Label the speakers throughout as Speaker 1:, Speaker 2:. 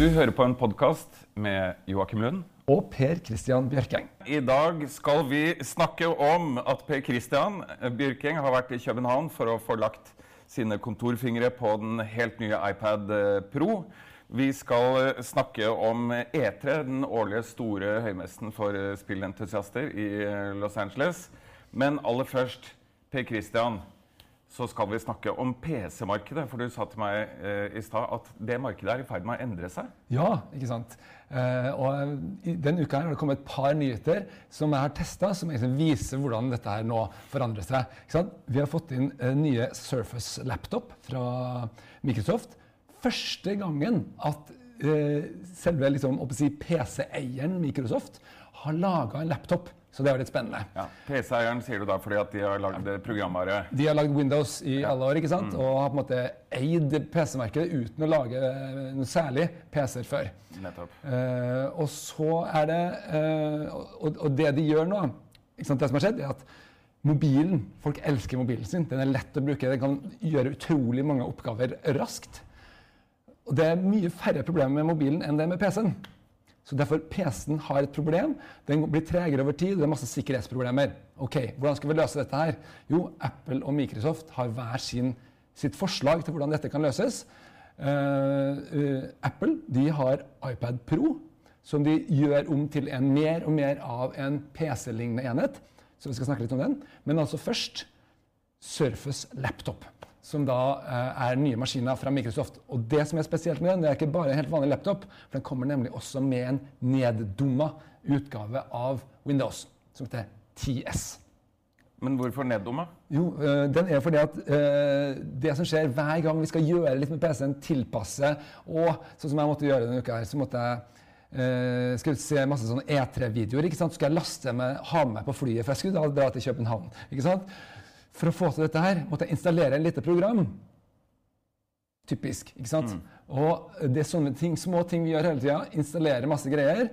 Speaker 1: Du hører på en podkast med Joakim Lund.
Speaker 2: Og Per Christian Bjørkeng.
Speaker 1: I dag skal vi snakke om at Per Christian Bjørkeng har vært i København for å få lagt sine kontorfingre på den helt nye iPad Pro. Vi skal snakke om E3, den årlige store høymessen for spillentusiaster i Los Angeles. Men aller først, Per Christian så skal vi snakke om PC-markedet. For du sa til meg eh, i stad at det markedet er i ferd med å endre seg.
Speaker 2: Ja, ikke sant. Eh, og i denne uka har det kommet et par nyheter som jeg har testa, som viser hvordan dette her nå forandrer seg. Vi har fått inn eh, nye Surface Laptop fra Microsoft. Første gangen at eh, selve liksom, PC-eieren Microsoft har laga en laptop så det er litt spennende.
Speaker 1: Ja, PC-eieren sier du da fordi at de har lagd programvare?
Speaker 2: De har lagd Windows i ja. alle år ikke sant? Mm. og har på en måte eid PC-markedet uten å lage noe særlig PC-er før.
Speaker 1: Nettopp.
Speaker 2: Uh, og så er det uh, og, og, det de gjør nå, ikke sant, det som har skjedd, er at mobilen Folk elsker mobilen sin. Den er lett å bruke. Den kan gjøre utrolig mange oppgaver raskt. Og det er mye færre problemer med mobilen enn det er med PC-en. Så derfor PC-en har et problem. Den blir tregere over tid. Det er masse sikkerhetsproblemer. Ok, Hvordan skal vi løse dette her? Jo, Apple og Microsoft har hver sin, sitt forslag til hvordan dette kan løses. Uh, Apple de har iPad Pro, som de gjør om til en mer og mer av en PC-lignende enhet. Så vi skal snakke litt om den. Men altså først Surface Laptop som da eh, er nye maskiner fra Microsoft. Og det som er spesielt med den, det er ikke bare en helt vanlig laptop, for den kommer nemlig også med en neddumma utgave av Windows, som heter TS.
Speaker 1: Men hvorfor neddumma?
Speaker 2: Jo, øh, den er fordi at øh, det som skjer hver gang vi skal gjøre litt med PC-en, tilpasse Og sånn som jeg måtte gjøre denne uka her, så måtte jeg Uh, skal se masse sånne E3-videoer. ikke sant? Skal jeg laste med, ha med på flyet, for jeg skulle da dra til København. ikke sant? For å få til dette her måtte jeg installere et lite program. Typisk. ikke sant? Mm. Og det er sånne ting, små ting vi gjør hele tida. Installere masse greier.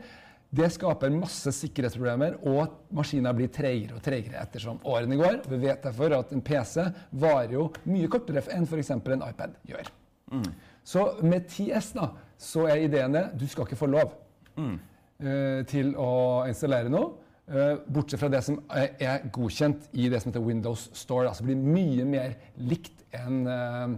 Speaker 2: Det skaper masse sikkerhetsproblemer, og maskiner blir treigere og treigere ettersom årene går. Vi vet derfor at en PC varer jo mye kortere enn f.eks. en iPad gjør. Mm. Så med TS da, så er ideen det du skal ikke få lov mm. uh, til å installere noe. Uh, bortsett fra det som er godkjent i det som heter Windows Store. Altså blir mye mer likt enn uh,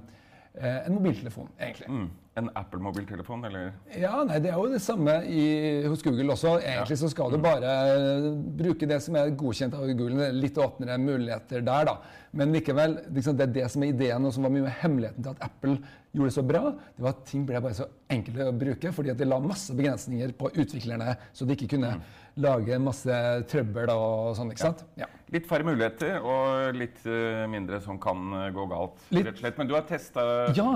Speaker 2: en mobiltelefon, egentlig. Mm.
Speaker 1: En Apple-mobiltelefon, eller?
Speaker 2: Ja, nei, Det er jo det samme i, hos Google også. Egentlig ja. så skal du mm. bare bruke det som er godkjent av Google. Litt åpnere muligheter der, da. Men likevel, liksom, det er det som er ideen, og som var mye med hemmeligheten til at Apple gjorde det så bra. Det var at ting ble bare så enkle å bruke, fordi at de la masse begrensninger på utviklerne, så de ikke kunne mm lage masse trøbbel og sånn. ikke sant?
Speaker 1: Ja. Litt færre muligheter og litt uh, mindre som kan uh, gå galt. Litt... rett og slett. Men du har testa
Speaker 2: ja.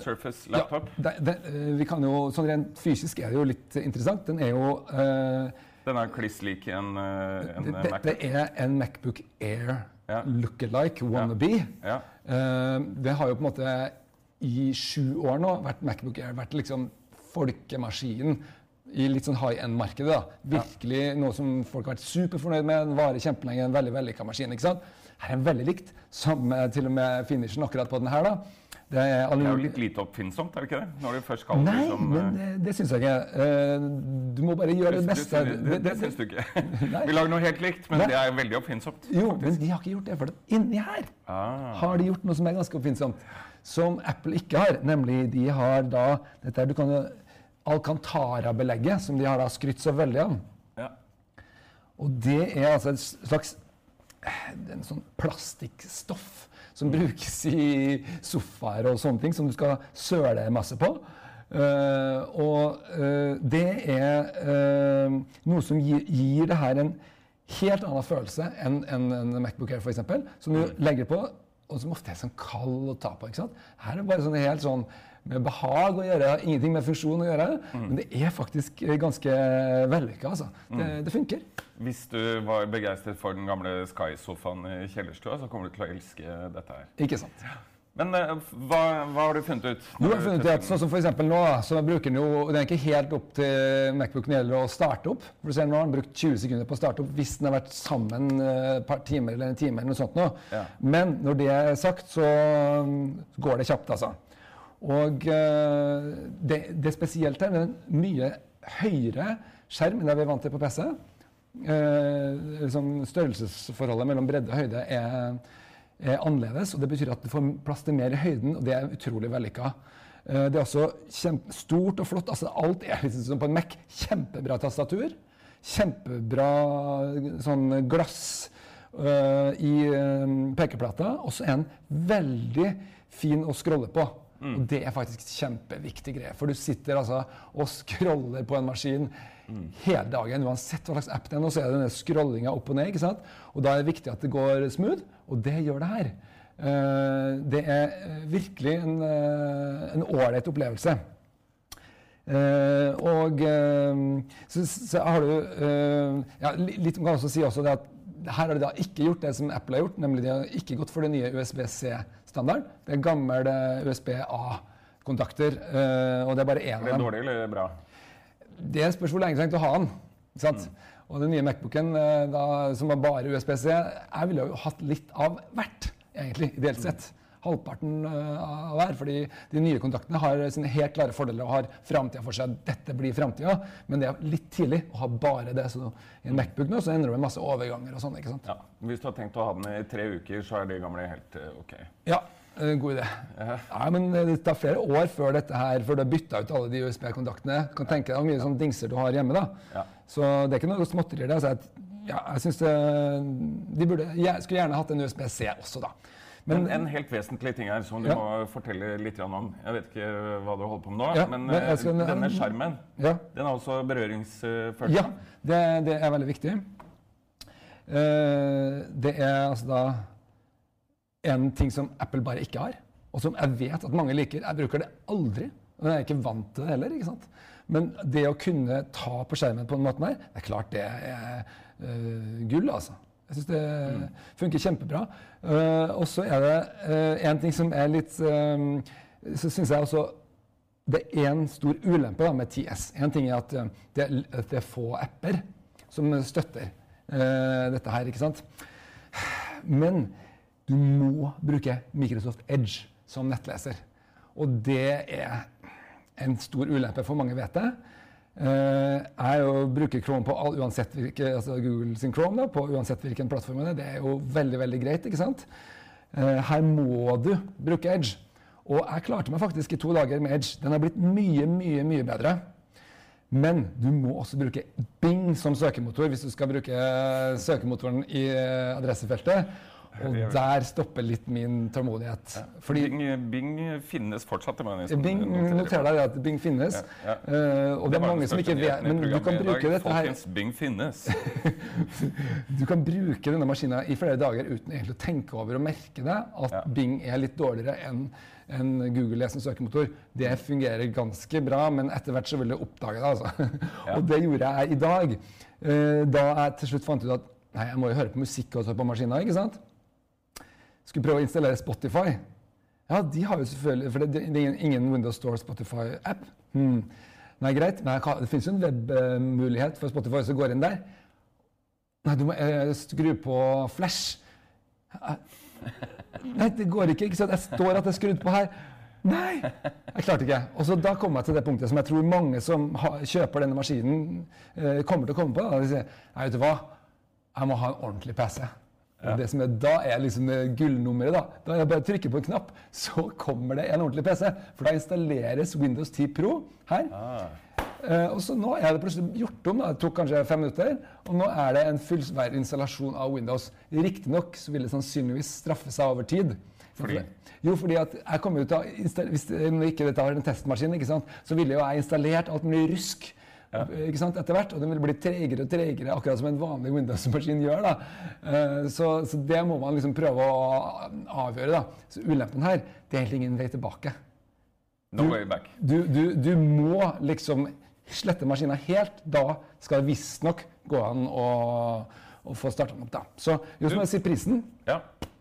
Speaker 1: Surface laptop?
Speaker 2: Ja, det, det, uh, vi kan jo, sånn Rent fysisk er det jo litt interessant. Den er jo
Speaker 1: Den er kliss lik en, en
Speaker 2: det, Macbook? Dette er en Macbook Air ja. look-alike, wannabe. Ja. det har jo på en måte i sju år nå vært Macbook Air vært liksom folkemaskinen i litt sånn high end-markedet. Virkelig ja. noe som folk har vært superfornøyd med. Den varer kjempelenge. En veldig vellykka maskin. ikke sant? Her er den veldig likt. Samme til og med finishen akkurat på den her. da.
Speaker 1: Det er, det er jo litt lite oppfinnsomt, er det ikke det? Når du først skal
Speaker 2: Nei, liksom, men eh, det, det syns jeg ikke. Uh, du må bare gjøre det beste.
Speaker 1: Det, det, det syns du ikke. Vi lager noe helt likt, men Nei. det er veldig oppfinnsomt.
Speaker 2: Jo, faktisk. men de har ikke gjort det. For inni her ah. har de gjort noe som er ganske oppfinnsomt. Som Apple ikke har. Nemlig de har da dette Du kan jo Alcantara-belegget, som de har da skrytt så veldig av. Ja. Og det er altså et slags en sånn plastikkstoff som mm. brukes i sofaer og sånne ting, som du skal søle masse på. Uh, og uh, det er uh, noe som gir, gir, det her en helt annen følelse enn en, en Macbook Air, f.eks., som du mm. legger på, og som ofte er sånn kald å ta på. ikke sant? Her er det bare sånn helt sånn med behag å gjøre, ingenting med funksjon å gjøre. Mm. Men det er faktisk ganske vellykka. Altså. Det, mm. det, funker.
Speaker 1: Hvis du var begeistret for den gamle Sky-sofaen i kjellerstua, så kommer du til å elske dette her.
Speaker 2: Ikke sant.
Speaker 1: Men uh, hva, hva, har du funnet ut?
Speaker 2: Du har funnet ut sånn som for nå, så bruker den jo, Den er ikke helt opp til Macbooken gjelder å starte opp. For du ser Nå har den brukt 20 sekunder på å starte opp hvis den har vært sammen eh, et par timer eller en time. eller noe sånt nå. Ja. Men når det er sagt, så går det kjapt, altså. Og eh, det, det spesielt her, det er en mye høyere skjerm enn det vi er vant til på PC. Eh, liksom størrelsesforholdet mellom bredde og høyde er, er annerledes. og Det betyr at du får plass til mer i høyden, og det er utrolig vellykka. Eh, det er også stort og flott. altså Alt er liksom som på en Mac. Kjempebra tastatur. Kjempebra sånn glass eh, i uh, pekeplata. Og så er den veldig fin å scrolle på. Mm. Og det er faktisk kjempeviktig greie. For du sitter altså og scroller på en maskin mm. hele dagen. Uansett hva slags app det er, nå, så er det denne scrollinga opp og ned. ikke sant? Og da er det viktig at det går smooth, og det gjør det her. Uh, det er virkelig en ålreit opplevelse. Uh, og uh, så, så, har du uh, ja, Litt kan også si også det at her har de da ikke gjort det som Apple har gjort, nemlig de har ikke gått for det nye USB-C-standarden. Det er gammel USB-A-kontakter, og det er bare én av dem.
Speaker 1: Er det dårlig eller bra?
Speaker 2: Det spørs hvor lenge du trengte å ha den. Mm. Og den nye Macbooken da, som var bare USB-C, jeg ville jo hatt litt av hvert, egentlig, ideelt sett. Mm halvparten eh, av hver. fordi de nye kontaktene har sine helt klare fordeler og har framtida for seg. Dette blir framtida, men det er litt tidlig å ha bare det. Så i en Macbook nå så ender du med masse overganger og sånn. ikke sant?
Speaker 1: Ja. Hvis du har tenkt å ha den i tre uker, så er det gamle helt uh, ok?
Speaker 2: Ja. Uh, god idé. Ja. men Det tar flere år før dette her, før du har bytta ut alle de USB-kontaktene. Kan tenke deg hvor mye sånn dingser du har hjemme. da. Ja. Så det er ikke noe småtterier. Altså, ja, jeg synes det, de burde, jeg skulle gjerne hatt en USB-C også, da.
Speaker 1: Men, en, en, helt vesentlig ting her som du ja. må fortelle litt om. Jeg vet ikke hva du holder på med nå, ja, men, men skal, denne skjermen ja. den er også berøringsfølsom?
Speaker 2: Ja, det, det, er veldig viktig. Uh, det er altså da en ting som Apple bare ikke har, og som jeg vet at mange liker. Jeg bruker det aldri. Og jeg er ikke vant til det heller. ikke sant? Men det å kunne ta på skjermen på den måten her, det er klart det er uh, gull, altså. Jeg syns det mm. funker kjempebra. Uh, og så er det uh, en ting som er litt uh, Så syns jeg også det er én stor ulempe da, med TS. En ting er at det, at det er få apper som støtter dette her, ikke sant. Men du må bruke Microsoft Edge som nettleser. Og det er en stor ulempe, for mange vet det. Uh, jeg jo bruker Chrome på all, uansett hvilke, altså Google sin Chrome da, på uansett hvilken plattform det er. Det er jo veldig veldig greit. ikke sant? Uh, her må du bruke Edge. Og jeg klarte meg faktisk i to dager med Edge. Den har blitt mye, mye, mye bedre. Men du må også bruke Bing som søkemotor hvis du skal bruke søkemotoren i adressefeltet. Og der stopper litt min tålmodighet. Ja.
Speaker 1: Fordi, Bing, Bing, finnes fortsatt?
Speaker 2: Bing, Noter deg at Bing finnes. Ja, ja. Uh, og det, er mange som ikke vet Men du kan bruke dette her
Speaker 1: Folkens, Bing finnes.
Speaker 2: du kan bruke denne maskina i flere dager uten egentlig å tenke over og merke det at Bing er litt dårligere enn en Google som søkemotor. Det fungerer ganske bra, men etter hvert så vil du oppdage det. altså. og det gjorde jeg i dag. Uh, da jeg til slutt fant ut at nei, jeg må jo høre på musikk også på maskina. ikke sant? Skulle prøve å installere Spotify. Ja, de har jo selvfølgelig For det, er ingen Windows Store Spotify-app. Hmm. Nei, greit, men det finnes jo en webmulighet for Spotify som går inn der. Nei, du må eh, skru på Flash. Nei, det går ikke. ikke sant? Jeg står at det er skrudd på her. Nei! Jeg klarte ikke. Og så Da kom jeg til det punktet som jeg tror mange som ha, kjøper denne maskinen, eh, kommer til å komme på. Da. De sier Nei, vet du hva, jeg må ha en ordentlig PC. Ja. Det som er, da er liksom gullnummeret. Da Da er det bare å trykke på en knapp, så kommer det en ordentlig PC. For da installeres Windows 10 Pro her. Ah. Uh, og så Nå er det plutselig gjort om. da, Det tok kanskje fem minutter. Og nå er det en fullverdig installasjon av Windows. Riktignok vil det sannsynligvis straffe seg over tid.
Speaker 1: Fordi?
Speaker 2: Jo, fordi at jeg kommer ut av, Hvis ikke dette har en testmaskin, ikke sant, så ville jo jeg installert alt mulig rusk. Ikke sant, etter hvert. Og den vil bli tregere og tregere, akkurat som en vanlig Windows-maskin gjør. da. Uh, så, så, det må man liksom prøve å avgjøre. da. Så ulempen her, det er egentlig ingen vei tilbake.
Speaker 1: No way back.
Speaker 2: Du, du, du må liksom slette maskinen helt. Da skal det visstnok gå an å, å få starta den opp. da. Så jo, som jeg sier prisen.
Speaker 1: Ja.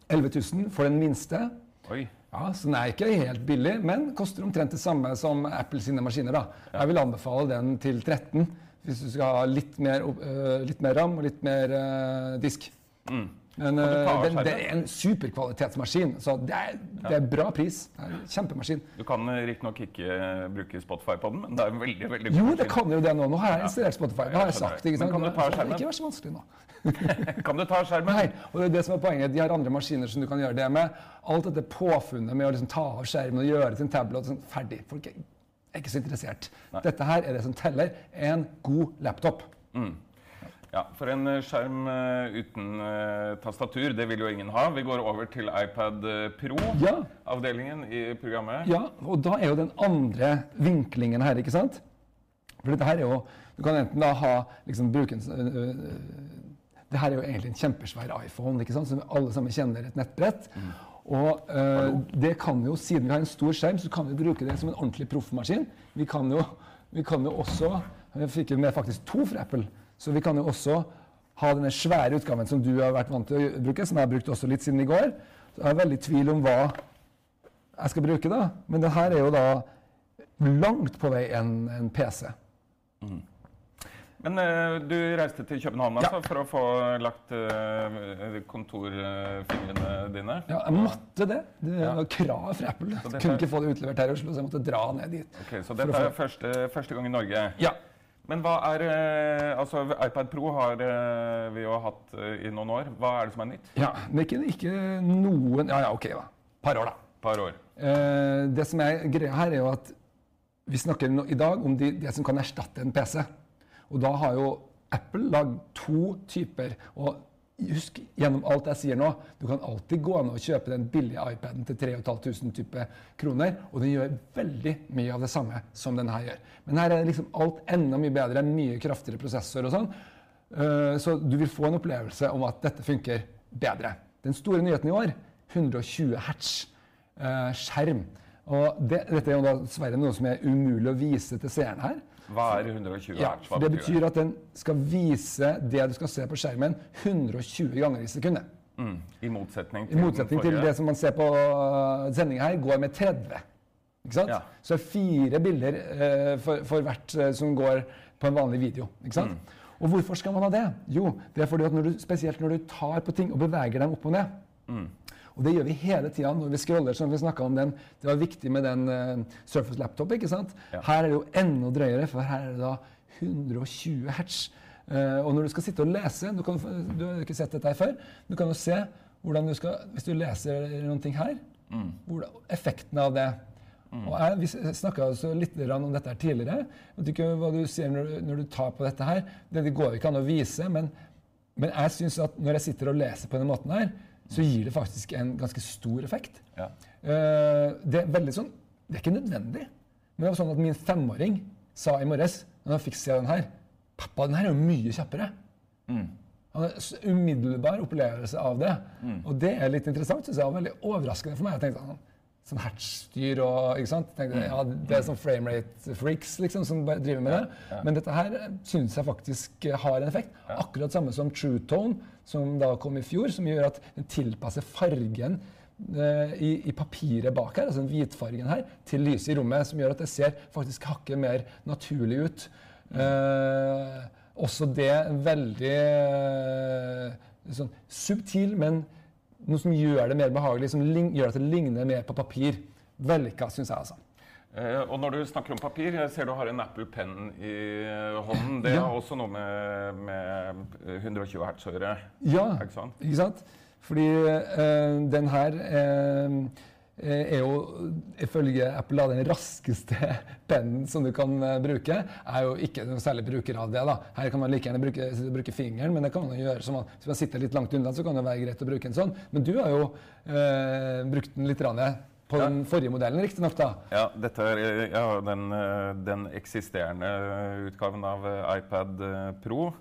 Speaker 2: 11 000 for den minste.
Speaker 1: Oi.
Speaker 2: Ja, Så den er ikke helt billig, men koster omtrent det samme som Apple sine maskiner. da. Jeg vil anbefale den til 13 hvis du skal ha litt mer, uh, litt mer ram og litt mer uh, disk.
Speaker 1: Mm.
Speaker 2: Men eh, det, det er en superkvalitetsmaskin, så det er, det er bra pris. Det er en Kjempemaskin.
Speaker 1: Du kan riktignok ikke bruke Spotify på den, men det er en veldig veldig god
Speaker 2: Jo, det kan jo det nå. Nå har jeg installert Spotify. Det har jeg sagt. ikke sant?
Speaker 1: Men kan du ta skjermen?
Speaker 2: Ikke vær så vanskelig nå.
Speaker 1: Kan du ta skjermen?
Speaker 2: Nei, og det er det som er poenget. De har andre maskiner som du kan gjøre det med. Alt dette påfunnet med å liksom ta av skjermen og gjøre til en tablet sånn, ferdig. Folk er ikke så interessert. Dette her er det som teller. En god laptop.
Speaker 1: Ja, For en eh, skjerm eh, uten eh, tastatur, det vil jo ingen ha. Vi går over til iPad Pro-avdelingen i programmet.
Speaker 2: Ja, og da er jo den andre vinklingen her, ikke sant? For dette her er jo Du kan enten da ha liksom bruke en øh, Det her er jo egentlig en kjempesvær iPhone, ikke sant? som alle sammen kjenner et nettbrett. Og øh, det kan jo, siden vi har en stor skjerm, så kan vi bruke det som en ordentlig proffmaskin. Vi kan jo, vi kan jo også Jeg fikk jo med faktisk to fra Apple. Så vi kan jo også ha denne svære utgaven som du har vært vant til å bruke, som jeg har brukt også litt siden i går. Så jeg er veldig i tvil om hva jeg skal bruke, da. Men det her er jo da langt på vei en, en PC.
Speaker 1: Men uh, du reiste til København
Speaker 2: Ja.
Speaker 1: altså, for å få lagt uh, kontorfingrene dine.
Speaker 2: Ja, jeg måtte det. Det
Speaker 1: Ja.
Speaker 2: var krav fra Apple. Jeg
Speaker 1: dette
Speaker 2: kunne ikke få det utlevert her i Oslo, så jeg måtte dra ned dit.
Speaker 1: Ok, Så dette er
Speaker 2: få-
Speaker 1: første, første gang i Norge.
Speaker 2: Ja.
Speaker 1: Men hva er eh, Altså, iPad Pro har eh, vi jo hatt eh, i noen år. Hva er det som er nytt?
Speaker 2: ja. Men ikke, ikke noen Ja, ja, OK, da. Par år, da.
Speaker 1: par år.
Speaker 2: Eh, det som er greia her, er jo at vi snakker i dag om de, det som kan erstatte en PC. Og da har jo Apple lagd to typer. Og husk gjennom alt jeg sier nå, du kan alltid gå ned og kjøpe den billige iPaden til 3500 type kroner, og den gjør veldig mye av det samme som den her gjør. Men her er liksom alt enda mye bedre, mye kraftigere prosessor og sånn. Eh, Så du vil få en opplevelse om at dette funker bedre. Den store nyheten i år 120 hertz eh, skjerm. Og det, dette er jo dessverre noe som er umulig å vise til seerne her.
Speaker 1: Hva er 120
Speaker 2: Ja,
Speaker 1: hertz? Hva
Speaker 2: det betyr at den skal vise det du skal se på skjermen 120 ganger i sekundet.
Speaker 1: Mm, I motsetning
Speaker 2: I
Speaker 1: til
Speaker 2: motsetning til det som man ser på sendinga her, går med 30. Ikke sant?
Speaker 1: Ja.
Speaker 2: Så det er fire bilder eh, for, for hvert eh, som går på en vanlig video. Ikke sant?
Speaker 1: Mm.
Speaker 2: Og hvorfor skal man ha det? Jo, det er fordi at når du, spesielt når du tar på ting og beveger dem opp og ned.
Speaker 1: Mm.
Speaker 2: Og det gjør vi hele tida når vi scroller. som vi om den, Det var viktig med den uh, Surface Laptop. ikke sant?
Speaker 1: Ja.
Speaker 2: Her er det jo enda drøyere, for her er det da 120 hertz. Uh, og når du skal sitte og lese Du, kan, du har ikke sett dette her før. Du kan jo se hvordan du skal Hvis du leser noen ting her,
Speaker 1: Mm.
Speaker 2: hvordan, effekten av det. Og jeg, Vi snakka litt om dette her tidligere. Jeg vet ikke hva du sier når, du- når du tar på dette her. Det, det går jo ikke an å vise, men, men jeg syns at når jeg sitter og leser på denne måten her, så gir det faktisk en ganske stor effekt.
Speaker 1: Ja.
Speaker 2: Eh, det er veldig sånn Det er ikke nødvendig. Men det var sånn at min femåring sa i morges, når han fikk se den her 'Pappa, den her er jo mye kjappere'.
Speaker 1: Mm.
Speaker 2: Han har en umiddelbar opplevelse av det. Og det er litt interessant, synes jeg. Og veldig overraskende for meg. Jeg tenkte sånn, sånn hertzstyr og ikke sant? Tenkte, ja, Det er sånn framerate freaks liksom, som bare driver med det. Men dette her syns jeg faktisk eh, har en effekt. Akkurat samme som True Tone, som da kom i fjor, som gjør at den tilpasser fargen eh, i, i papiret bak her, altså den hvitfargen her, til lyset i rommet, som gjør at det ser faktisk hakket mer naturlig ut. Eh, også det veldig eh, sånn subtil, men noe som gjør det mer behagelig, som gjør at det ligner mer på papir. Vellykka, syns jeg, altså.
Speaker 1: Eh, og når du snakker om papir, jeg ser du har en Apple Pen i eh, hånden. Det
Speaker 2: Ja.
Speaker 1: har også noe med, med eh, 120 hertz å gjøre.
Speaker 2: Ja,
Speaker 1: ikke sant?
Speaker 2: Fordi eh, den her eh, er jo ifølge Apple da, den raskeste pennen som du kan eh, bruke. Er jo ikke noe særlig bruker av det. da. Her kan man like gjerne bruke, bruke fingeren, men det kan man gjøre som man, hvis man sitter litt langt unna, så kan det være greit å bruke en sånn. Men du har jo eh, brukt den litt rann, på
Speaker 1: Ja.
Speaker 2: den forrige modellen, riktignok.
Speaker 1: Ja, dette er eh, ja, den, eh, den eksisterende utgaven av eh, iPad eh, Pro.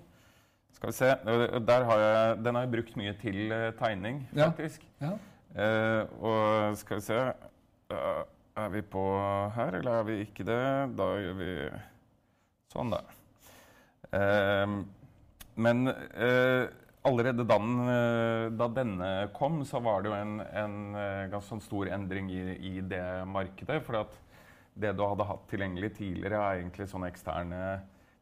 Speaker 1: Skal vi se. Eh, Der har jeg, den har jeg brukt mye til eh, tegning, faktisk.
Speaker 2: Ja.
Speaker 1: Eh, og skal vi se Eh, Er vi på her, eller er vi ikke det? Da gjør vi sånn, da. Eh, men eh, allerede da, den, eh, da denne kom, så var det jo en, en eh, ganske sånn stor endring i, i det markedet. For at det du hadde hatt tilgjengelig tidligere, er egentlig sånne eksterne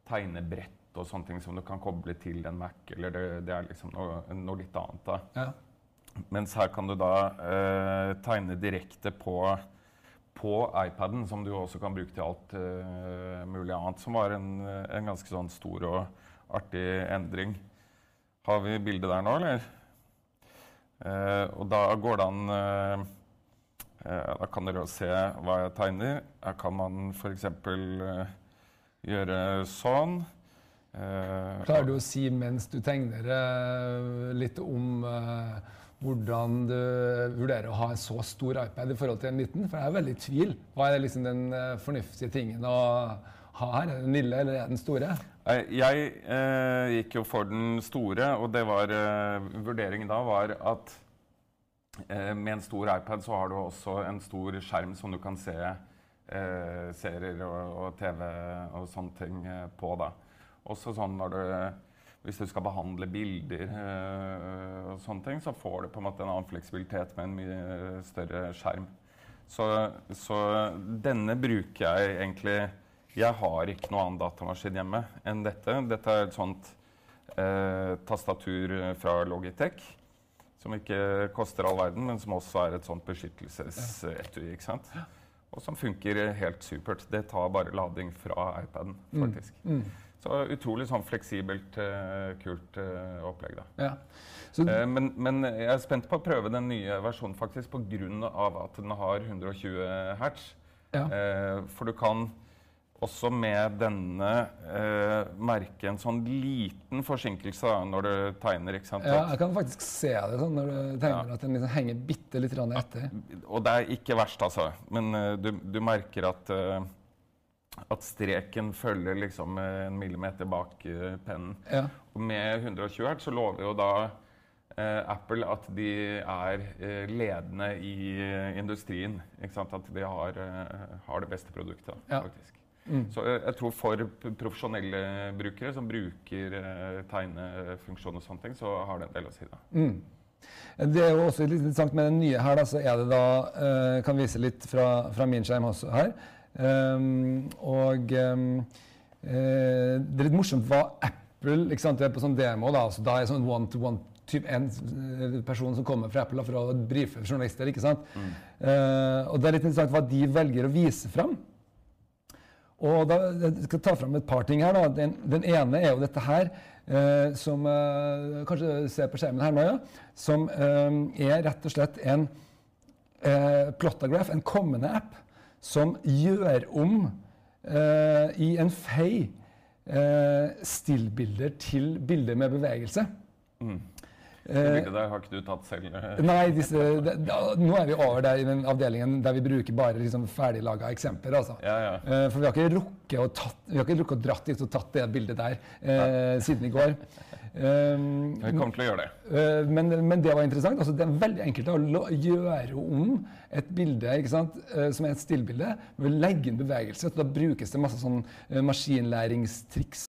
Speaker 1: tegnebrett og sånne ting som du kan koble til en Mac. eller Det, det er liksom noe, noe, litt annet. da.
Speaker 2: Ja.
Speaker 1: Mens her kan du da eh, tegne direkte på, på iPaden, som du også kan bruke til alt eh, mulig annet. Som var en, en, ganske sånn stor og artig endring. Har vi bildet der nå, eller? Eh, og da går det an eh, eh, Da kan dere se hva jeg tegner. Her kan man f.eks. Uh, gjøre sånn.
Speaker 2: Uh, Klarer du å si mens du tegner litt om hvordan du vurderer å ha en så stor iPad i forhold til en liten? For jeg er veldig i tvil. Hva er liksom den fornuftige tingen å ha her? Er den lille eller er den store?
Speaker 1: Jeg gikk jo for den store, og det var vurderingen da var at med en stor iPad så har du også en stor skjerm som du kan se eh, serier og, og, TV og sånne ting eh, på. da. Også sånn når du hvis du skal behandle bilder øh, og sånne ting, så får du på en måte en annen fleksibilitet med en mye større skjerm. Så, så, denne bruker jeg egentlig Jeg har ikke noen annen datamaskin hjemme enn dette. Dette er et sånt øh, tastatur fra Logitech. Som ikke koster all verden, men som også er et sånt beskyttelsesetui. ikke sant? og som funker helt supert. Det tar bare lading fra iPaden, mm. faktisk. Mm. Mm. Så utrolig sånn fleksibelt, uh, kult uh, opplegg. da. Ja. Uh, men, men, jeg er spent på å prøve den nye versjonen faktisk pga. at den har 120 hertz. Ja. for du kan også med denne eh, merke en sånn liten forsinkelse da, når du tegner. ikke sant?
Speaker 2: Ja, jeg kan faktisk se det sånn når du tegner, ja. at den liksom henger bitte litt etter.
Speaker 1: Og det er ikke verst, altså. Men uh, du, du, merker at, at streken følger liksom en millimeter bak uh, pennen. Ja. Og med 120 hertz så lover jo da Apple at de er ledende i industrien. Ikke sant? At de har, har det beste produktet, ja. faktisk. Mm. Så jeg, jeg, tror for profesjonelle brukere som bruker eh, tegnefunksjon og sånne ting, så har det en del å si. da. Mm.
Speaker 2: Det er jo også litt interessant med den nye her, da, så er det da eh, Kan vise litt fra, fra min skjerm også her. Um, og um, uh, det er litt morsomt hva Apple ikke sant, Du er på sånn demo. Da altså, da er det sånn one-to-one typ en person som kommer fra Apple for å brife journalister. ikke sant? Mm. Uh, og det er litt interessant hva de velger å vise fram. Og da, Jeg skal ta fram et par ting her. da. Den, den ene er jo dette her, uh, som uh, kanskje ser på skjermen her nå, ja, som eh, er rett og slett en uh, Plotagraph, en kommende app, som gjør om eh, i en fei eh, stillbilder til bilder med bevegelse. Mm.
Speaker 1: Det der har ikke du tatt selv?
Speaker 2: Nei, disse, det, da, nå er vi over der i den avdelingen der vi bruker bare liksom ferdiglaga eksempler. Altså. Ja, ja. Uh, for vi har ikke rukket å, tatt, vi har ikke rukket å dratt dit og tatt det bildet der uh, siden i går.
Speaker 1: Um, vi kommer til å gjøre det.
Speaker 2: Men, men, det var interessant. Altså, det er veldig enkelt å gjøre om et bilde som er et stillbilde, legge inn bevegelse. Da brukes det masse sånn maskinlæringstriks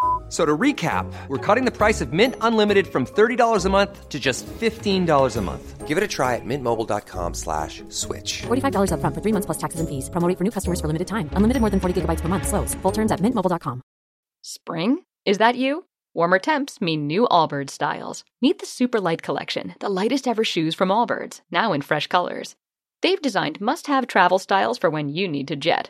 Speaker 3: So to recap, we're cutting the price of Mint Unlimited from $30 a month to just $15 a month. Give it a try at mintmobile.com slash switch.
Speaker 4: $45 up front for three months plus taxes and fees. Promoting for new customers for limited time. Unlimited more than 40 gigabytes per month. Slows. Full terms at mintmobile.com.
Speaker 5: Spring? Is that you? Warmer temps mean new Allbirds styles. Meet the Super Light Collection, the lightest ever shoes from Allbirds, now in fresh colors. They've designed must-have travel styles for when you need to jet.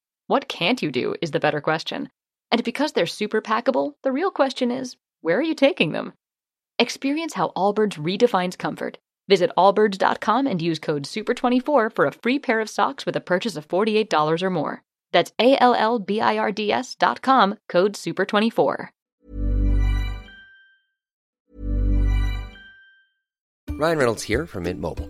Speaker 5: What can't you do is the better question. And because they're super packable, the real question is where are you taking them? Experience how Allbirds redefines comfort. Visit allbirds.com and use code SUPER24 for a free pair of socks with a purchase of $48 or more. That's A L L B I R D S dot com, code SUPER24.
Speaker 3: Ryan Reynolds here from Mint Mobile.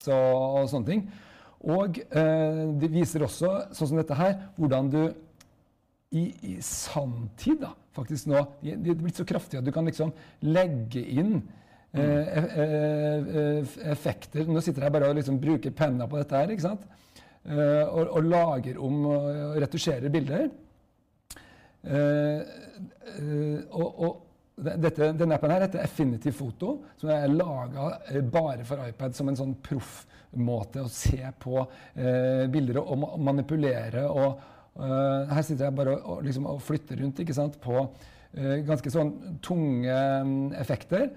Speaker 2: Så, og sånne ting. Og eh, det viser også, sånn som dette her, hvordan du i, i sanntid da, faktisk nå De de er blitt så kraftig at du kan liksom legge inn eh, e- eh, eh, effekter. Nå sitter jeg bare og liksom bruker penna på dette her, ikke sant? Eh, og, og lager om og retusjerer bilder. Og, og det- dette, denne appen her heter Affinity Photo, som er laga bare for iPad som en sånn proffmåte å se på eh, bilder og, manipulere. og eh, Her sitter jeg bare og, og, liksom, og flytter rundt ikke sant, på eh, ganske sånn tunge mm, effekter.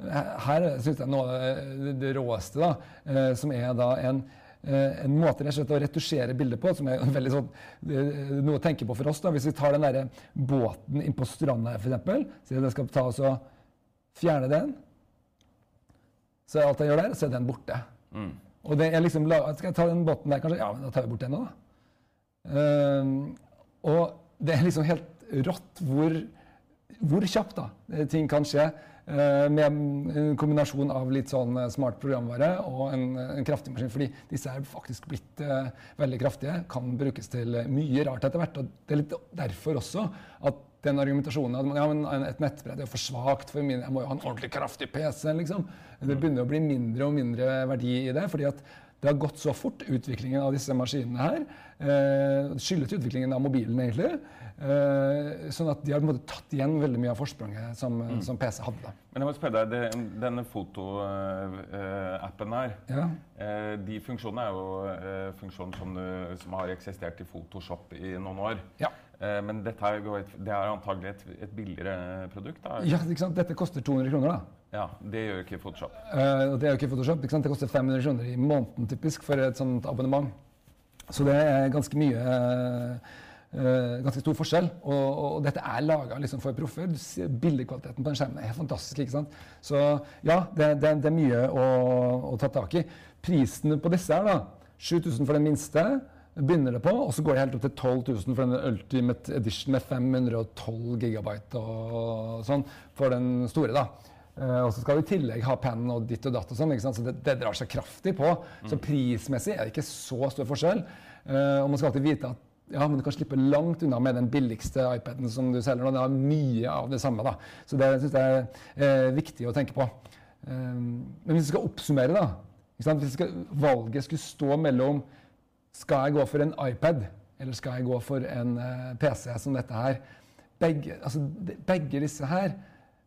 Speaker 2: Her- syns jeg noe av det, det råeste, da, eh, som er da en Eh, en måte rett og slett å retusjere bildet på, som er veldig sånn, eh, noe å tenke på for oss. da. Hvis vi tar den der båten inn på stranda her, f.eks., så jeg skal ta oss og fjerne den, så er alt jeg gjør der, så er den borte. Og det er liksom, Skal jeg ta den båten der, kanskje? Ja, men da tar vi bort den òg, da. Ehm, og det er liksom helt rått hvor, hvor kjapt da, eh, ting kan skje eh, med en kombinasjon av litt sånn eh, smart programvare og en, en kraftig maskin. Fordi disse er faktisk blitt eh, veldig kraftige, kan brukes til eh, mye rart etter hvert. Og det er litt derfor også at den argumentasjonen at ja, men et nettbrett er for svakt for min, jeg må jo ha en ordentlig kraftig PC. liksom. Det begynner å bli mindre og mindre verdi i det. fordi at det har gått så fort, utviklingen av disse maskinene her. Eh, skyldes utviklingen av mobilen, egentlig. Eh, sånn at de har på en måte tatt igjen veldig mye av forspranget som, som PC hadde.
Speaker 1: Men jeg må spørre deg, denne fotoappen her,
Speaker 2: Ja.
Speaker 1: eh, de funksjonene er jo eh, funksjoner som, du- som har eksistert i Photoshop i noen år.
Speaker 2: Ja.
Speaker 1: Eh, Men dette er, det er antagelig et, et billigere produkt? da?
Speaker 2: ja, ikke sant? Dette koster 200 kroner. da.
Speaker 1: Ja, Det gjør ikke Photoshop.
Speaker 2: Uh, det er jo ikke Photoshop. ikke sant? Det koster 500 kroner i måneden typisk for et sånt abonnement. Så det er ganske mye uh, uh, ganske stor forskjell. Og, og, dette er laga liksom for proffer. Bildekvaliteten på den skjermen er fantastisk. ikke sant? Så ja, det, det, det er mye å, å ta tak i. Prisen på disse her, da. 7000 for den minste. begynner det på, Og så går det helt opp til 12 000 for den Ultimate Edition med 512 gigabyte og sånn for den store. da. Eh, og så skal du i tillegg ha penn og ditt og datt og sånn. ikke sant? Så det, det drar seg kraftig på. Så prismessig er det ikke så stor forskjell. Eh, og man skal alltid vite at ja, men du kan slippe langt unna med den billigste iPaden som du selger nå. Det har mye av det samme. da. Så det syns jeg er eh, viktig å tenke på. Men hvis vi skal oppsummere, da. Hvis skal, valget skulle stå mellom skal jeg gå for en iPad eller skal jeg gå for en PC som dette her. Begge, altså, begge disse her,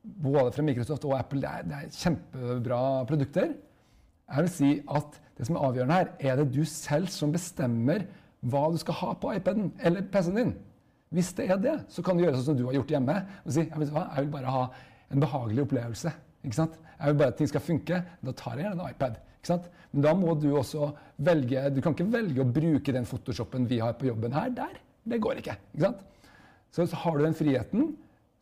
Speaker 2: både fra Microsoft og Apple, det er, det er kjempebra produkter. Jeg vil si at det som er avgjørende her, er det du selv som bestemmer hva du skal ha på iPaden eller PC-en din. Hvis det er det, så kan du gjøre sånn som du har gjort hjemme. og si, jeg, vil, jeg vil bare ha en behagelig opplevelse. ikke sant? Jeg vil bare at ting skal funke. Da tar jeg gjerne en iPad. ikke sant? Men da må du også velge Du kan ikke velge å bruke den Photoshopen vi har på jobben her, der. Det går ikke. ikke sant? Så, så har du den friheten,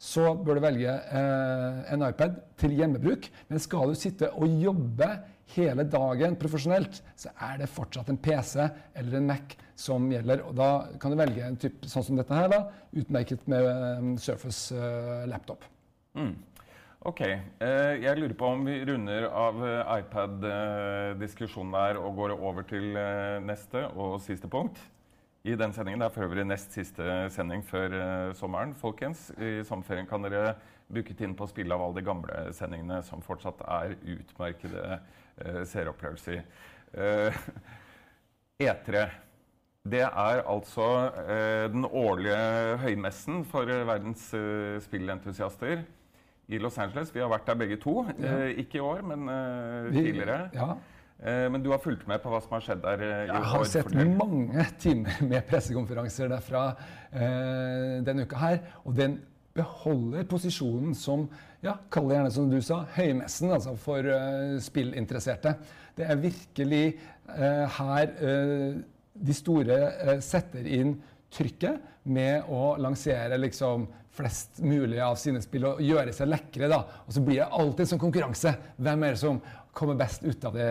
Speaker 2: så bør du velge eh, en iPad til hjemmebruk. Men skal du sitte og jobbe hele dagen profesjonelt, så er det fortsatt en PC eller en Mac som gjelder. Og da kan du velge en type sånn som dette her, da, utmerket med eh, Surface eh, laptop.
Speaker 1: Ok. eh, jeg lurer på om vi runder av eh, iPad-diskusjonen der og går over til eh, neste og siste punkt i den sendingen. Det er for øvrig nest siste sending før uh, sommeren. folkens. I sommerferien kan dere booke inn på å spille av alle de gamle sendingene som fortsatt er utmerkede uh, seeropplevelser. Uh, E3. Det er altså eh, den årlige høymessen for eh, verdens eh, spillentusiaster i Los Angeles. Vi har vært der begge to. Eh, ikke i år, men eh,
Speaker 2: Vi-
Speaker 1: tidligere.
Speaker 2: Ja.
Speaker 1: Eh, men du har fulgt med på hva som har skjedd der eh,
Speaker 2: Jeg har sett mange timer med pressekonferanser derfra eh, denne uka her. Og den beholder posisjonen som ja, kall det gjerne som du sa, høymessen altså for spillinteresserte. Det er virkelig her de store setter inn trykket med å lansere liksom flest mulig av sine spill og gjøre seg lekre. da. Og så blir det alltid sånn konkurranse. Hvem er det som kommer best ut av det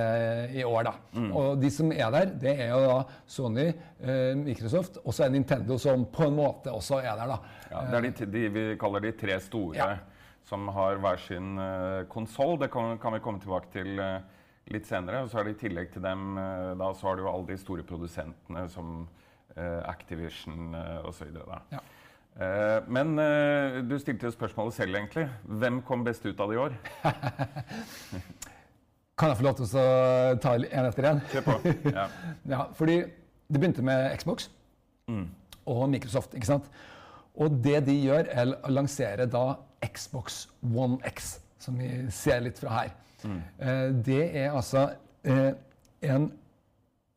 Speaker 2: i år, da? Og de som er der, det er jo da Sony, eh, Microsoft og så er Nintendo som på en måte også er der, da.
Speaker 1: Ja, det er de, de vi kaller de tre store
Speaker 2: Ja.
Speaker 1: som har hver sin uh, konsoll. Det kan, kan vi komme tilbake til eh, litt senere. Og så er det i tillegg til dem eh, da, så har du alle de store produsentene som uh, Activision uh, osv.
Speaker 2: Ja.
Speaker 1: Men eh, du stilte jo spørsmålet selv, egentlig. Hvem kom best ut av det i år?
Speaker 2: Kan jeg få lov til å ta en etter en?
Speaker 1: Kjør på. Ja.
Speaker 2: Ja, fordi det begynte med Xbox og Microsoft, ikke sant? Og det de gjør, er å lansere da Xbox One X, som vi ser litt fra her. Eh, det er altså eh, en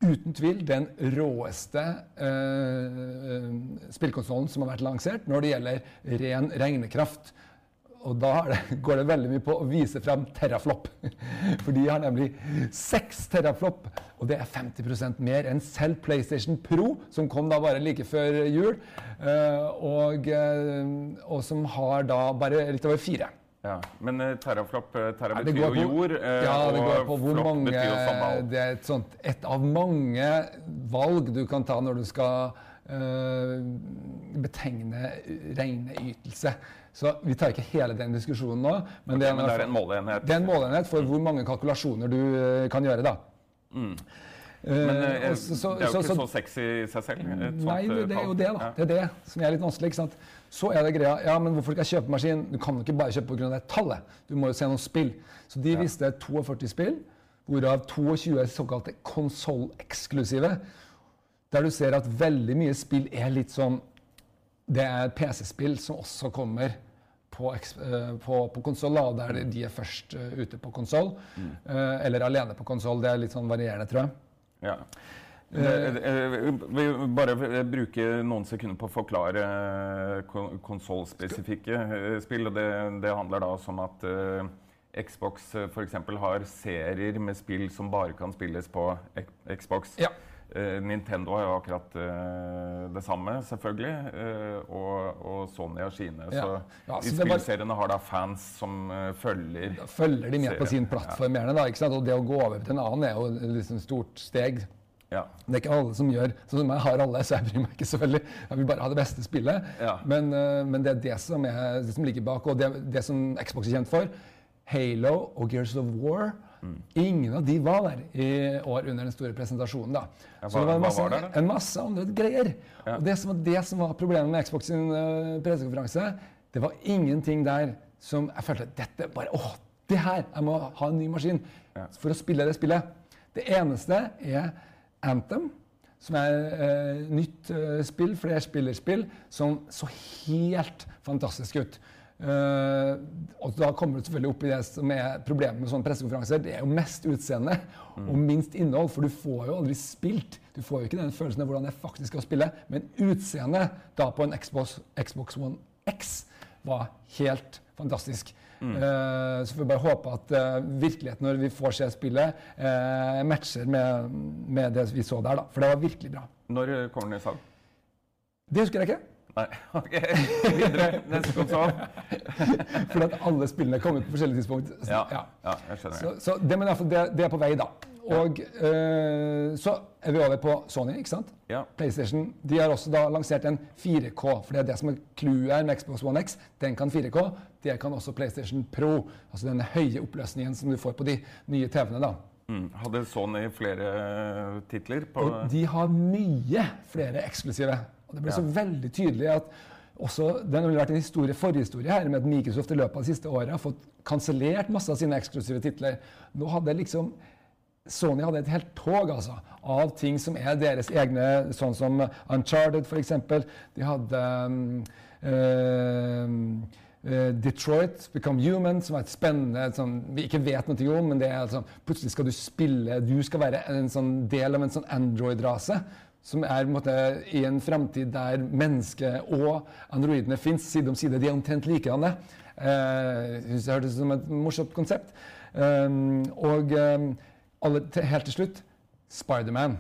Speaker 2: uten tvil den råeste eh, spillkonsollen som har vært lansert når det gjelder ren regnekraft. Og da går det veldig mye på å vise frem teraflop. For de har nemlig 6 teraflop, og det er 50% mer enn selv PlayStation Pro, som kom da bare like før jul, eh, og, eh, og som har da bare litt over fire.
Speaker 1: Ja. Men uh, teraflop Terra betyr jo jord, eh,
Speaker 2: ja, det går på hvor mange
Speaker 1: betyr jo sambal.
Speaker 2: Det er et, sånt, et av mange valg du kan ta når du skal uh, betegne regneytelse. Så vi tar ikke hele den diskusjonen nå. Men, det, er,
Speaker 1: men det er en måleenhet.
Speaker 2: Det er en måleenhet for hvor mange kalkulasjoner du eh, kan gjøre, da.
Speaker 1: Men
Speaker 2: Eh,
Speaker 1: eh,
Speaker 2: så- så-
Speaker 1: det er jo ikke
Speaker 2: så-
Speaker 1: så sexy i seg selv.
Speaker 2: Nei, det,
Speaker 1: eh,
Speaker 2: det er jo det, da. Det er det som er litt vanskelig. ikke sant? Så er det greia Ja, men hvorfor skal jeg kjøpe maskin? Du kan jo ikke bare kjøpe pga. det tallet. Du må jo se noen spill. Så de viste 42 spill, hvorav 22 er såkalte konsolleksklusive. Der du ser at veldig mye spill er litt sånn Det er PC-spill som også kommer på, eh, på, på konsoll, der de er først eh, ute på konsoll. Mm. eller alene på konsoll. Det er litt sånn varierende, tror jeg.
Speaker 1: Ja. Eh, eh, Vi bare eh, bruke noen sekunder på å forklare eh, kon- konsollspesifikke eh, spill. Det, det handler da om at eh, Xbox f.eks. har serier med spill som bare kan spilles på Xbox.
Speaker 2: Ja.
Speaker 1: Eh, Nintendo har jo akkurat eh, det samme, selvfølgelig. eh, og, og Sony har sine.
Speaker 2: Ja.
Speaker 1: Så
Speaker 2: Ja, så
Speaker 1: spillseriene har da fans som følger
Speaker 2: Da følger de med på sin plattform gjerne, da. ikke sant? Og det å gå over til en annen er jo et liksom stort steg.
Speaker 1: Ja.
Speaker 2: Det er ikke alle som gjør Sånn som jeg har alle, så jeg bryr meg ikke veldig. Jeg vil bare ha det beste spillet.
Speaker 1: Ja.
Speaker 2: Men, men det er det som, er, det som ligger bak, og det, det som Xbox er kjent for. Halo og Gears of War.
Speaker 1: Mm.
Speaker 2: Ingen av de var der i år under den store presentasjonen. da.
Speaker 1: Ja,
Speaker 2: Så det var en masse,
Speaker 1: var det,
Speaker 2: en masse andre greier.
Speaker 1: Ja.
Speaker 2: Og det som, var, det som var problemet med Xbox sin uh, pressekonferanse, det var ingenting der som jeg følte dette bare, åh, det her, jeg må ha en ny maskin for å spille det spillet. Det eneste er Anthem, som er eh, nytt eh, spill, flerspillerspill, som så helt fantastisk ut. Eh, og da kommer du selvfølgelig opp i det som er problemet med sånne pressekonferanser. Det er jo mest utseende og minst innhold, for du får jo aldri spilt. Du får jo ikke den følelsen av hvordan det faktisk er å spille. Men utseendet da på en Xbox, Xbox One X var helt fantastisk. Eh, så får vi bare håpe at uh, virkeligheten når vi får se spillet, eh, matcher med, med det vi så der. da. For det var virkelig bra.
Speaker 1: Når eh, kommer den i salg?
Speaker 2: Det husker jeg ikke.
Speaker 1: Nei, ok. Videre. Neste konsoll.
Speaker 2: Fordi at alle spillene kom ut på forskjellige tidspunkt. Så-
Speaker 1: Ja,
Speaker 2: ja.
Speaker 1: ja, jeg skjønner.
Speaker 2: Så, så det, men det, det er på vei, da. Og eh, så er vi over på Sony, ikke sant?
Speaker 1: Ja.
Speaker 2: PlayStation de har også da lansert en 4K, for det er det som er clouet her med Xbox One X. Den kan 4K. Det kan også PlayStation Pro. Altså den høye oppløsningen som du får på de nye TV-ene. da.
Speaker 1: Mm. Hadde Sony flere titler på
Speaker 2: Og de har mye flere eksklusive. Og det ble så veldig tydelig at også, Det har vært en historie, forhistorie her med at Microsoft i løpet av de siste årene har fått kansellert masse av sine eksklusive titler. Nå hadde liksom Sony hadde et helt tog altså, av ting som er deres egne, sånn som Uncharted f.eks. De hadde um, eh, Detroit Become Human, som er et spennende sånn, vi ikke vet noe om, men det er sånn, plutselig skal du spille Du skal være en sånn del av en sånn Android-rase. Som er måte, i en framtid der mennesket og androidene fins side om side. De er omtrent likedanne. Eh, jeg synes det hørtes ut som et morsomt konsept. Um, og um, alle, til, helt til slutt Spiderman.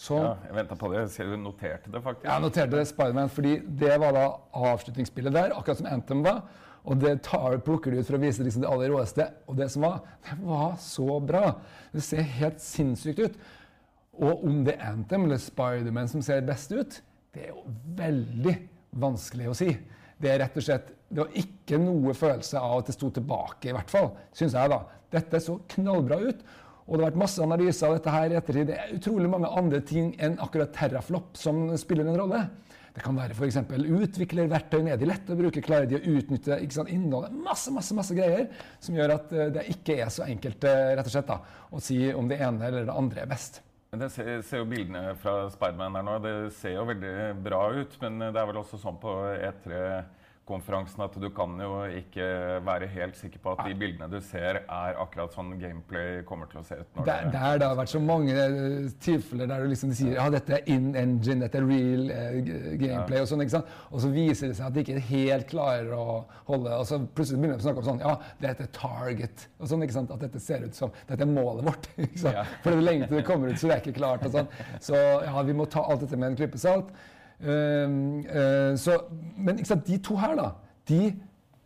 Speaker 2: Så
Speaker 1: Ja, jeg venta på det. Jeg du noterte det, faktisk.
Speaker 2: jeg noterte det Spiderman fordi det var da avslutningsspillet der, akkurat som Anthem var. Og det tar, plukker de ut for å vise liksom det aller råeste. Og det som var, det var så bra. Det ser helt sinnssykt ut. Og om det er Anthem eller Spiderman som ser best ut, det er jo veldig vanskelig å si. Det er rett og slett det var ikke noe følelse av at det sto tilbake, i hvert fall, syns jeg. da. Dette så knallbra ut. Og det har vært masse analyser av dette her i ettertid. Det er utrolig mange andre ting enn akkurat terraflop som spiller en rolle. Det kan være f.eks. utviklerverktøy. nedi lett å bruke? Klarer de å utnytte sant, innholdet? Masse masse, masse greier som gjør at eh, det ikke er så enkelt eh, rett og slett da, å si om det ene eller det andre er best.
Speaker 1: Det ser, ser jo Bildene fra Spiderman her nå, det ser jo veldig bra ut. Men det er vel også sånn på E3-konferansen at du kan jo ikke være helt sikker på at de bildene du ser, er akkurat sånn gameplay kommer til å se ut.
Speaker 2: Der, der det har vært så mange eh, tilfeller der du liksom sier ja, dette er in engine, dette er real eh, gameplay, gameplay, og sånn, ikke sant? Og så viser det seg at de ikke helt klarer å holde Og så plutselig begynner de å snakke om sånn Ja, dette er target. og sånn, ikke sant? At dette ser ut som Dette er målet vårt. ikke sant?
Speaker 1: Ja.
Speaker 2: For det er lenge til det kommer ut, så det er ikke klart. og sånn. Så ja, vi må ta alt dette med en klype salt. Um, eh, så, men sant, de to her, da, de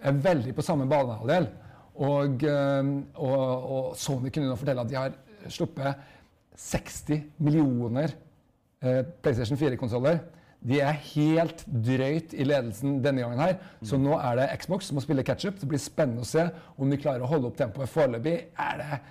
Speaker 2: er veldig på samme banehalvdel. Og, um, og, og Sony kunne nå fortelle at de har sluppet 60 millioner eh, PlayStation 4-konsoller. De er helt drøyt i ledelsen denne gangen her. Så nå er det Xbox som må spille catch-up. Det blir spennende å se om de klarer å holde opp tempoet. Foreløpig er det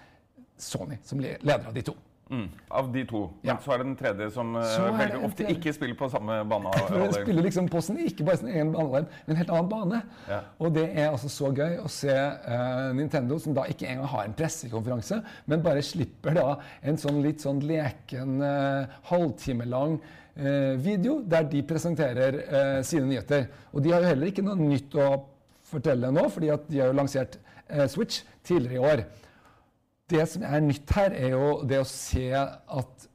Speaker 2: Sony som leder av de to.
Speaker 1: Mm. Av de to. Men
Speaker 2: Ja.
Speaker 1: så er det den tredje som eh, veldig ofte
Speaker 2: tredje.
Speaker 1: ikke spiller på samme banehalvdel.
Speaker 2: spiller liksom på sin, ikke bare sin egen banehalvdel, men en helt annen bane.
Speaker 1: Ja.
Speaker 2: Og det er altså så gøy å se uh, Nintendo, som da ikke engang har en pressekonferanse, men bare slipper da en sånn litt sånn leken halvtime halvtimelang uh, video der de presenterer uh, sine nyheter. Og de har jo heller ikke noe nytt å fortelle nå, fordi at de har jo lansert Switch tidligere i år. Det som er nytt her, er jo det å se at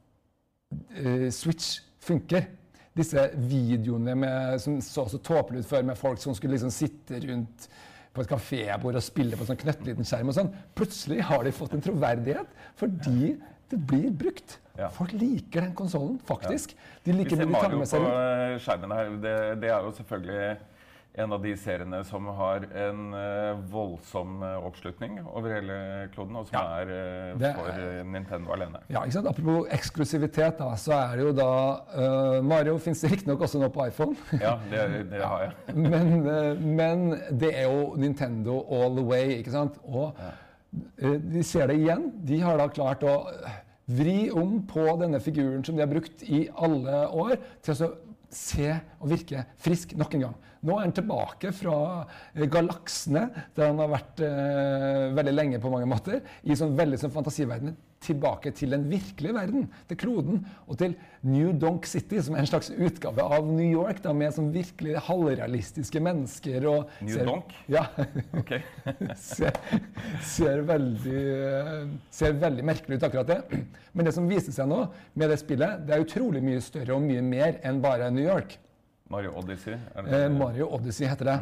Speaker 2: uh, Switch funker. Disse videoene med, som så så tåpelige ut før, med folk som skulle liksom sitte rundt på et kafébord og spille på en sånn knøttliten skjerm og sånn. Plutselig har de fått en troverdighet fordi det blir brukt.
Speaker 1: Ja.
Speaker 2: Folk liker den konsollen, faktisk. De
Speaker 1: Vi ser Mario
Speaker 2: med
Speaker 1: på eh, skjermen her. Det, det er jo selvfølgelig en av de seriene som har en eh, voldsom eh, oppslutning over hele kloden, og som
Speaker 2: Ja.
Speaker 1: er eh, for
Speaker 2: er-
Speaker 1: Nintendo alene.
Speaker 2: Ja, ikke sant? Apropos eksklusivitet, da, så er det jo da uh, Mario fins riktignok også nå på iPhone.
Speaker 1: Ja, det, det har jeg.
Speaker 2: men, uh, men det er jo Nintendo all the way, ikke sant? Og eh, de ser det igjen. De har da klart å vri om på denne figuren som de har brukt i alle år, til å så se og virke frisk nok en gang. Nå er han tilbake fra eh, galaksene, der han har vært eh, veldig lenge på mange måter, i sånn veldig sånn fantasiverden, tilbake til den virkelige verden, til kloden, og til New Donk City, som er en slags utgave av New York, da, med sånn virkelig halvrealistiske mennesker. Og
Speaker 1: New
Speaker 2: ser-
Speaker 1: Donk?
Speaker 2: Ja.
Speaker 1: Ok.
Speaker 2: ser, ser, veldig, eh, ser veldig merkelig ut, akkurat det. Men det som viser seg nå med det spillet, det er utrolig mye større og mye mer enn bare New York.
Speaker 1: Mario Odyssey. Er det
Speaker 2: Eh. Mario Odyssey heter det.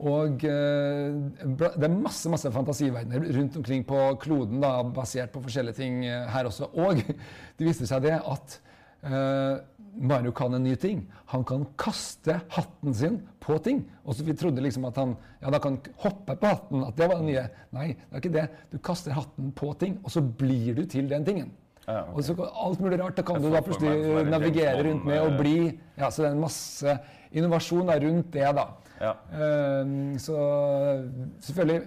Speaker 2: Og eh, det er masse masse fantasiverdener rundt omkring på kloden, da, basert på forskjellige ting eh, her også. Og det viste seg det at uh, Mario kan en ny ting. Han kan kaste hatten sin på ting. Og så vi trodde liksom at han ja, da kan hoppe på hatten, at det var det nye. Nei, det er ikke det. Du kaster hatten på ting, og så blir du til den tingen.
Speaker 1: Ja, okay.
Speaker 2: Og så alt mulig rart. Da kan
Speaker 1: Jeg
Speaker 2: du da plutselig navigere rundt med og
Speaker 1: eh,
Speaker 2: bli Ja, så det er en masse innovasjon da, rundt det, da.
Speaker 1: Ja.
Speaker 2: Ehm, så selvfølgelig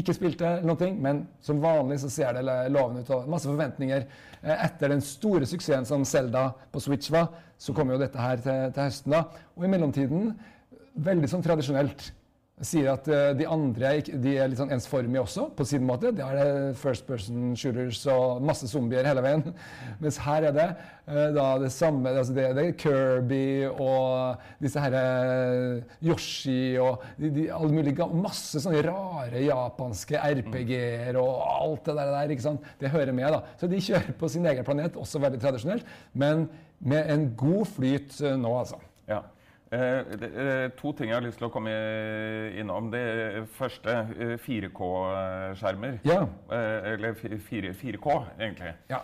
Speaker 2: ikke spilte noen eller noe, men som vanlig så ser det lovende ut. og Masse forventninger. Eh, Etter den store suksessen som Zelda på Switch var, så kommer jo dette her til, til høsten. da. Og i mellomtiden, veldig sånn tradisjonelt Sier at eh, de andre er de er litt sånn ensformige også, på sin måte. Det er det first person shooters og masse zombier hele veien. Mens her er det eh, da det samme altså det, det er Kirby og disse her eh, Yoshi og de, de, alle mulige Masse sånne rare japanske RPG-er og alt det der, ikke sant? Det hører med, da. Så de kjører på sin egen planet, også veldig tradisjonelt, men med en god flyt nå, altså.
Speaker 1: Ja. Eh, eh, to ting jeg har lyst til å komme innom. Det første, eh, 4K-skjermer.
Speaker 2: Ja.
Speaker 1: Eller fi- 4K, egentlig.
Speaker 2: Ja.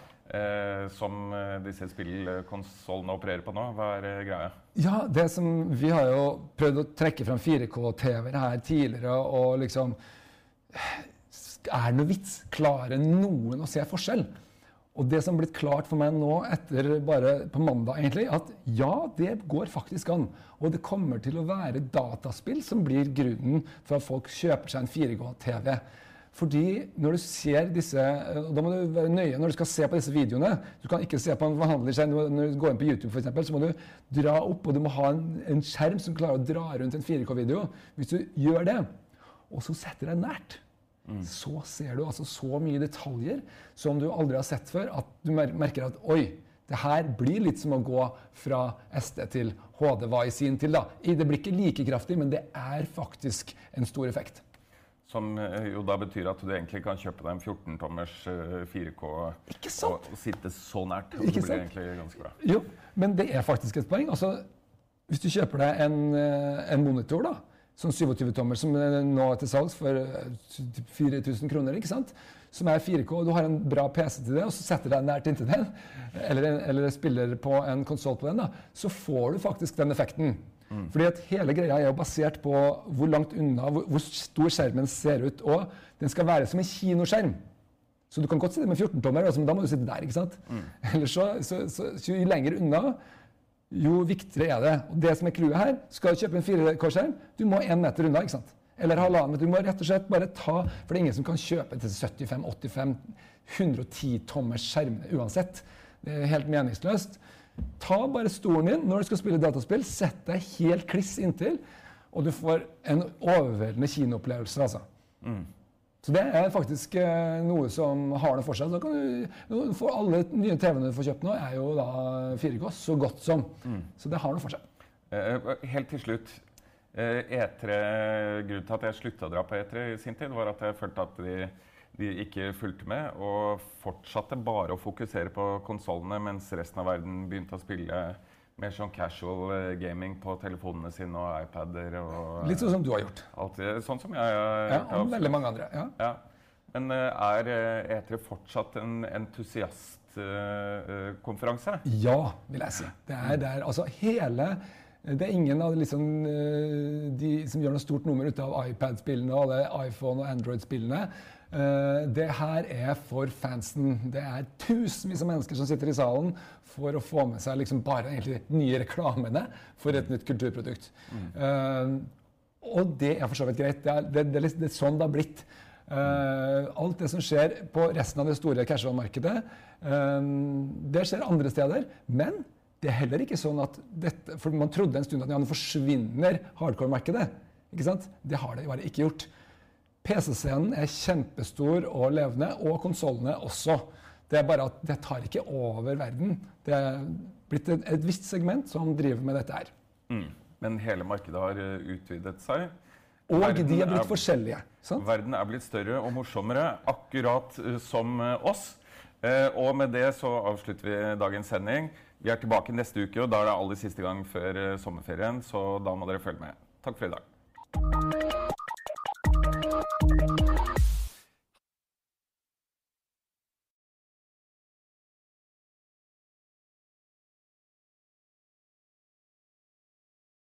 Speaker 1: Som disse spillkonsollene opererer på nå. Hva er greia?
Speaker 2: Ja, det som Vi har jo prøvd å trekke fram 4K-TV-er her tidligere, og liksom Er det noe vits? Klarer noen å se forskjell? Og det som har blitt klart for meg nå etter bare på mandag, egentlig, at ja, det går faktisk an. Og det kommer til å være dataspill som blir grunnen for at folk kjøper seg en 4K-TV. Fordi når du ser disse og Da må du være nøye når du skal se på disse videoene. Du kan ikke se på en forhandler seg, Når du går inn på YouTube, for eksempel, så må du dra opp, og du må ha en, en skjerm som klarer å dra rundt en 4K-video. Hvis du gjør det, og så setter deg nært, så ser du altså så mye detaljer som du aldri har sett før, at du mer merker at oi, det her blir litt som å gå fra SD til HD var i sin til, da. Det blir ikke like kraftig, men det er faktisk en stor effekt.
Speaker 1: Som eh, jo da betyr at du egentlig kan kjøpe deg en 14-tommers 4K
Speaker 2: Ikke sant?
Speaker 1: Og, sitte så nært. Og det blir egentlig ganske bra.
Speaker 2: Jo, men det er faktisk et poeng. Altså, hvis du kjøper deg en, eh, en monitor, da, sånn 27-tommer som nå er til salgs for eh, 4000 kroner, ikke sant? som er 4K, og du har en bra PC til det, og så setter deg nært inntil den, eller, eller spiller på en konsoll på den, da, så får du faktisk den effekten. Fordi at hele greia er jo basert på hvor langt unna, hvor, hvor stor skjermen ser ut. Og den skal være som en kinoskjerm. Så du kan godt sitte med 14-tommer, altså, men da må du sitte der. ikke sant? Eller så, så, så, så jo lenger unna, jo viktigere er det. Og det som er clouet her, skal du kjøpe en 4K-skjerm, du må én meter unna. ikke sant? Eller halvannen meter. Du må rett og slett bare ta For det er ingen som kan kjøpe til 75, 85, 110 tommers skjermene uansett. Det er helt meningsløst. Ta bare stolen din når du skal spille dataspill, sett deg helt kliss inntil, og du får en overveldende kinoopplevelse. altså. Så det er faktisk eh, noe som har det for seg. Så kan du, for alle nye TV-ene du får kjøpt nå, er jo da 4K, så godt som. Så det har noe for seg.
Speaker 1: Eh, helt til slutt. Eh, E3, grunnen til at jeg slutta å dra på E3 i sin tid, var at jeg følte at de, de ikke fulgte med og fortsatte bare å fokusere på konsollene, mens resten av verden begynte å spille mer sånn casual eh, gaming på telefonene sine og iPader og
Speaker 2: Litt sånn som du har gjort.
Speaker 1: Alltid. Sånn som jeg har
Speaker 2: Ja,
Speaker 1: gjort,
Speaker 2: og veldig mange andre. ja.
Speaker 1: Ja. Men eh, er eh, E3 fortsatt en entusiastkonferanse?
Speaker 2: Ja, vil jeg si. Det er, det er altså hele det er ingen av liksom, eh, de som gjør noe stort nummer ut av iPad-spillene og alle iPhone- og Android-spillene. Eh, Det her er for fansen. Det er tusenvis av mennesker som sitter i salen for å få med seg liksom bare de nye reklamene for et nytt kulturprodukt. Eh, Og det er for så vidt greit. Det er, det, det, det er sånn det har blitt. Uh, alt det som skjer på resten av det store casual-markedet, uh, det skjer andre steder. Men det er heller ikke sånn at dette For man trodde en stund at ja, nå forsvinner hardcore-markedet. Ikke sant? Det har det bare ikke gjort. PC-scenen er kjempestor og levende, og konsollene også. Det er bare at det tar ikke over verden. Det er blitt et, et visst segment som driver med dette her.
Speaker 1: Mm. Men hele markedet har eh, utvidet seg.
Speaker 2: Og
Speaker 1: Verden
Speaker 2: de er blitt
Speaker 1: er-
Speaker 2: forskjellige. Sant?
Speaker 1: Verden er blitt større og morsommere, akkurat eh, som eh, oss. Eh, og med det så avslutter vi dagens sending. Vi er tilbake neste uke, og da er det aller siste gang før sommerferien, så da må dere følge med. Takk for i dag.